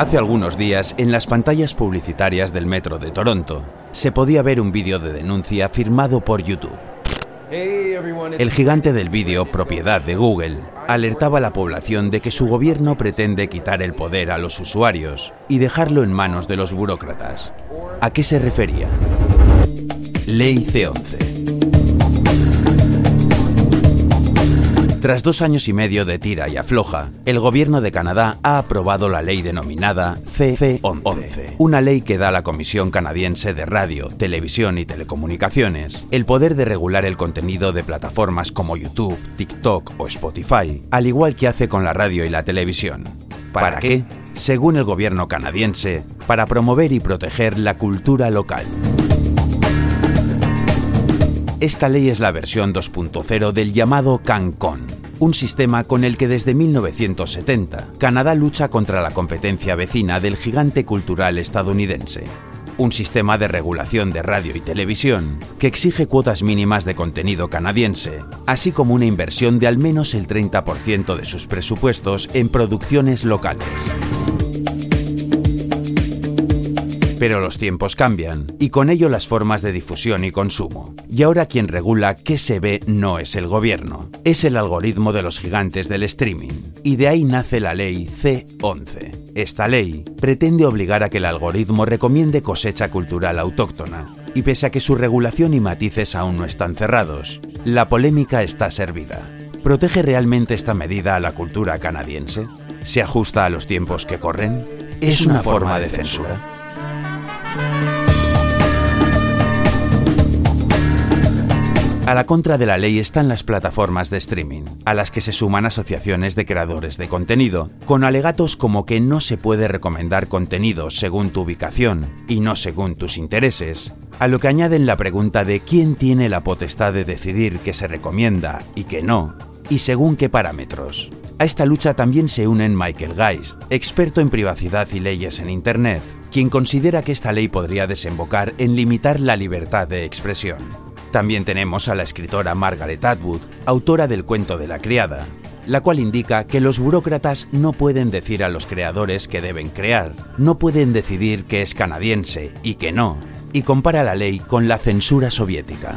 Hace algunos días, en las pantallas publicitarias del metro de Toronto, se podía ver un vídeo de denuncia firmado por YouTube. El gigante del vídeo, propiedad de Google, alertaba a la población de que su gobierno pretende quitar el poder a los usuarios y dejarlo en manos de los burócratas. ¿A qué se refería? Ley C11. Tras dos años y medio de tira y afloja, el gobierno de Canadá ha aprobado la ley denominada CC11, una ley que da a la Comisión Canadiense de Radio, Televisión y Telecomunicaciones el poder de regular el contenido de plataformas como YouTube, TikTok o Spotify, al igual que hace con la radio y la televisión. ¿Para qué? Según el gobierno canadiense, para promover y proteger la cultura local. Esta ley es la versión 2.0 del llamado CanCon, un sistema con el que desde 1970 Canadá lucha contra la competencia vecina del gigante cultural estadounidense. Un sistema de regulación de radio y televisión que exige cuotas mínimas de contenido canadiense, así como una inversión de al menos el 30% de sus presupuestos en producciones locales. Pero los tiempos cambian, y con ello las formas de difusión y consumo. Y ahora quien regula qué se ve no es el gobierno, es el algoritmo de los gigantes del streaming. Y de ahí nace la ley C11. Esta ley pretende obligar a que el algoritmo recomiende cosecha cultural autóctona. Y pese a que su regulación y matices aún no están cerrados, la polémica está servida. ¿Protege realmente esta medida a la cultura canadiense? ¿Se ajusta a los tiempos que corren? ¿Es una forma de censura? A la contra de la ley están las plataformas de streaming, a las que se suman asociaciones de creadores de contenido, con alegatos como que no se puede recomendar contenido según tu ubicación y no según tus intereses, a lo que añaden la pregunta de quién tiene la potestad de decidir qué se recomienda y qué no, y según qué parámetros. A esta lucha también se unen Michael Geist, experto en privacidad y leyes en Internet, quien considera que esta ley podría desembocar en limitar la libertad de expresión. También tenemos a la escritora Margaret Atwood, autora del cuento de la criada, la cual indica que los burócratas no pueden decir a los creadores que deben crear, no pueden decidir que es canadiense y que no, y compara la ley con la censura soviética.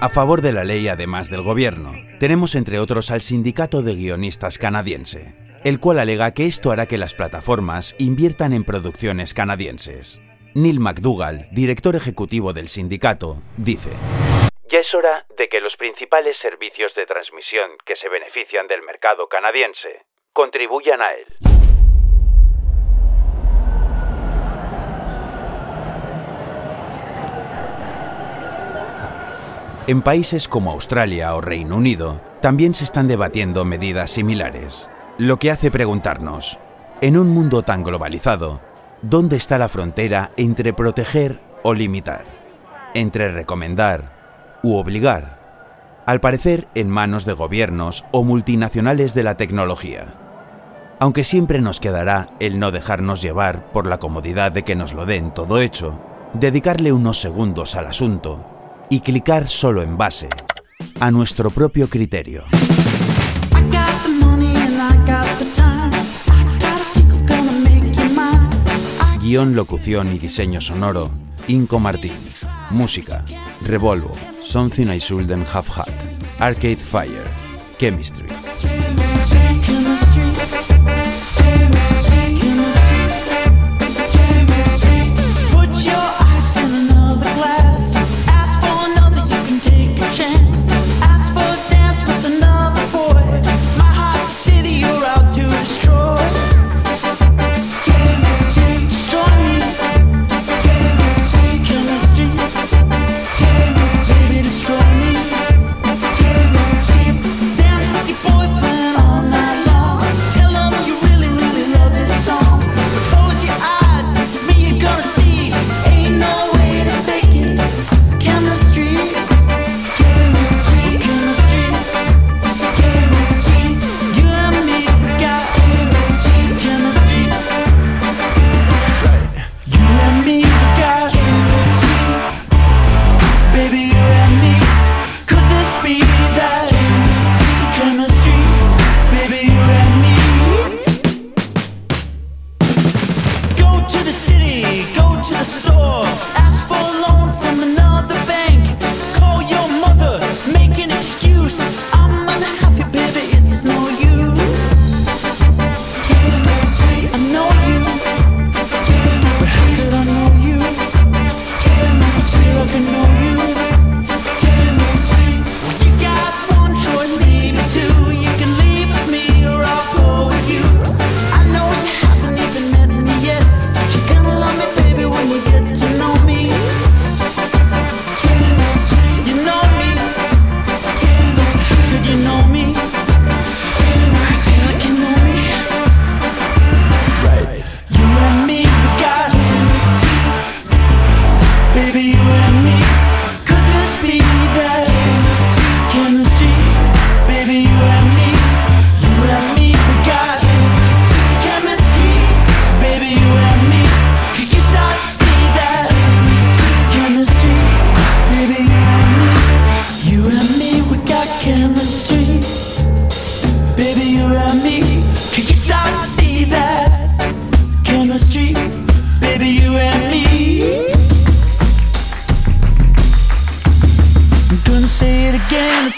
A favor de la ley, además del gobierno, tenemos entre otros al Sindicato de Guionistas Canadiense, el cual alega que esto hará que las plataformas inviertan en producciones canadienses. Neil McDougall, director ejecutivo del sindicato, dice, Ya es hora de que los principales servicios de transmisión que se benefician del mercado canadiense contribuyan a él. En países como Australia o Reino Unido también se están debatiendo medidas similares, lo que hace preguntarnos, en un mundo tan globalizado, ¿Dónde está la frontera entre proteger o limitar? Entre recomendar u obligar. Al parecer en manos de gobiernos o multinacionales de la tecnología. Aunque siempre nos quedará el no dejarnos llevar por la comodidad de que nos lo den todo hecho, dedicarle unos segundos al asunto y clicar solo en base a nuestro propio criterio. Locución y diseño sonoro, Inco Martín. Música, Revolvo, Something I Shouldn't Have Had, Arcade Fire, Chemistry. store.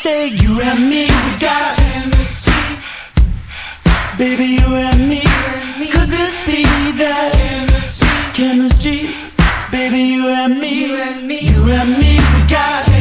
Say you and me, we got chemistry. Baby, you and me, could this be that chemistry? Baby, you and me, you and me, we got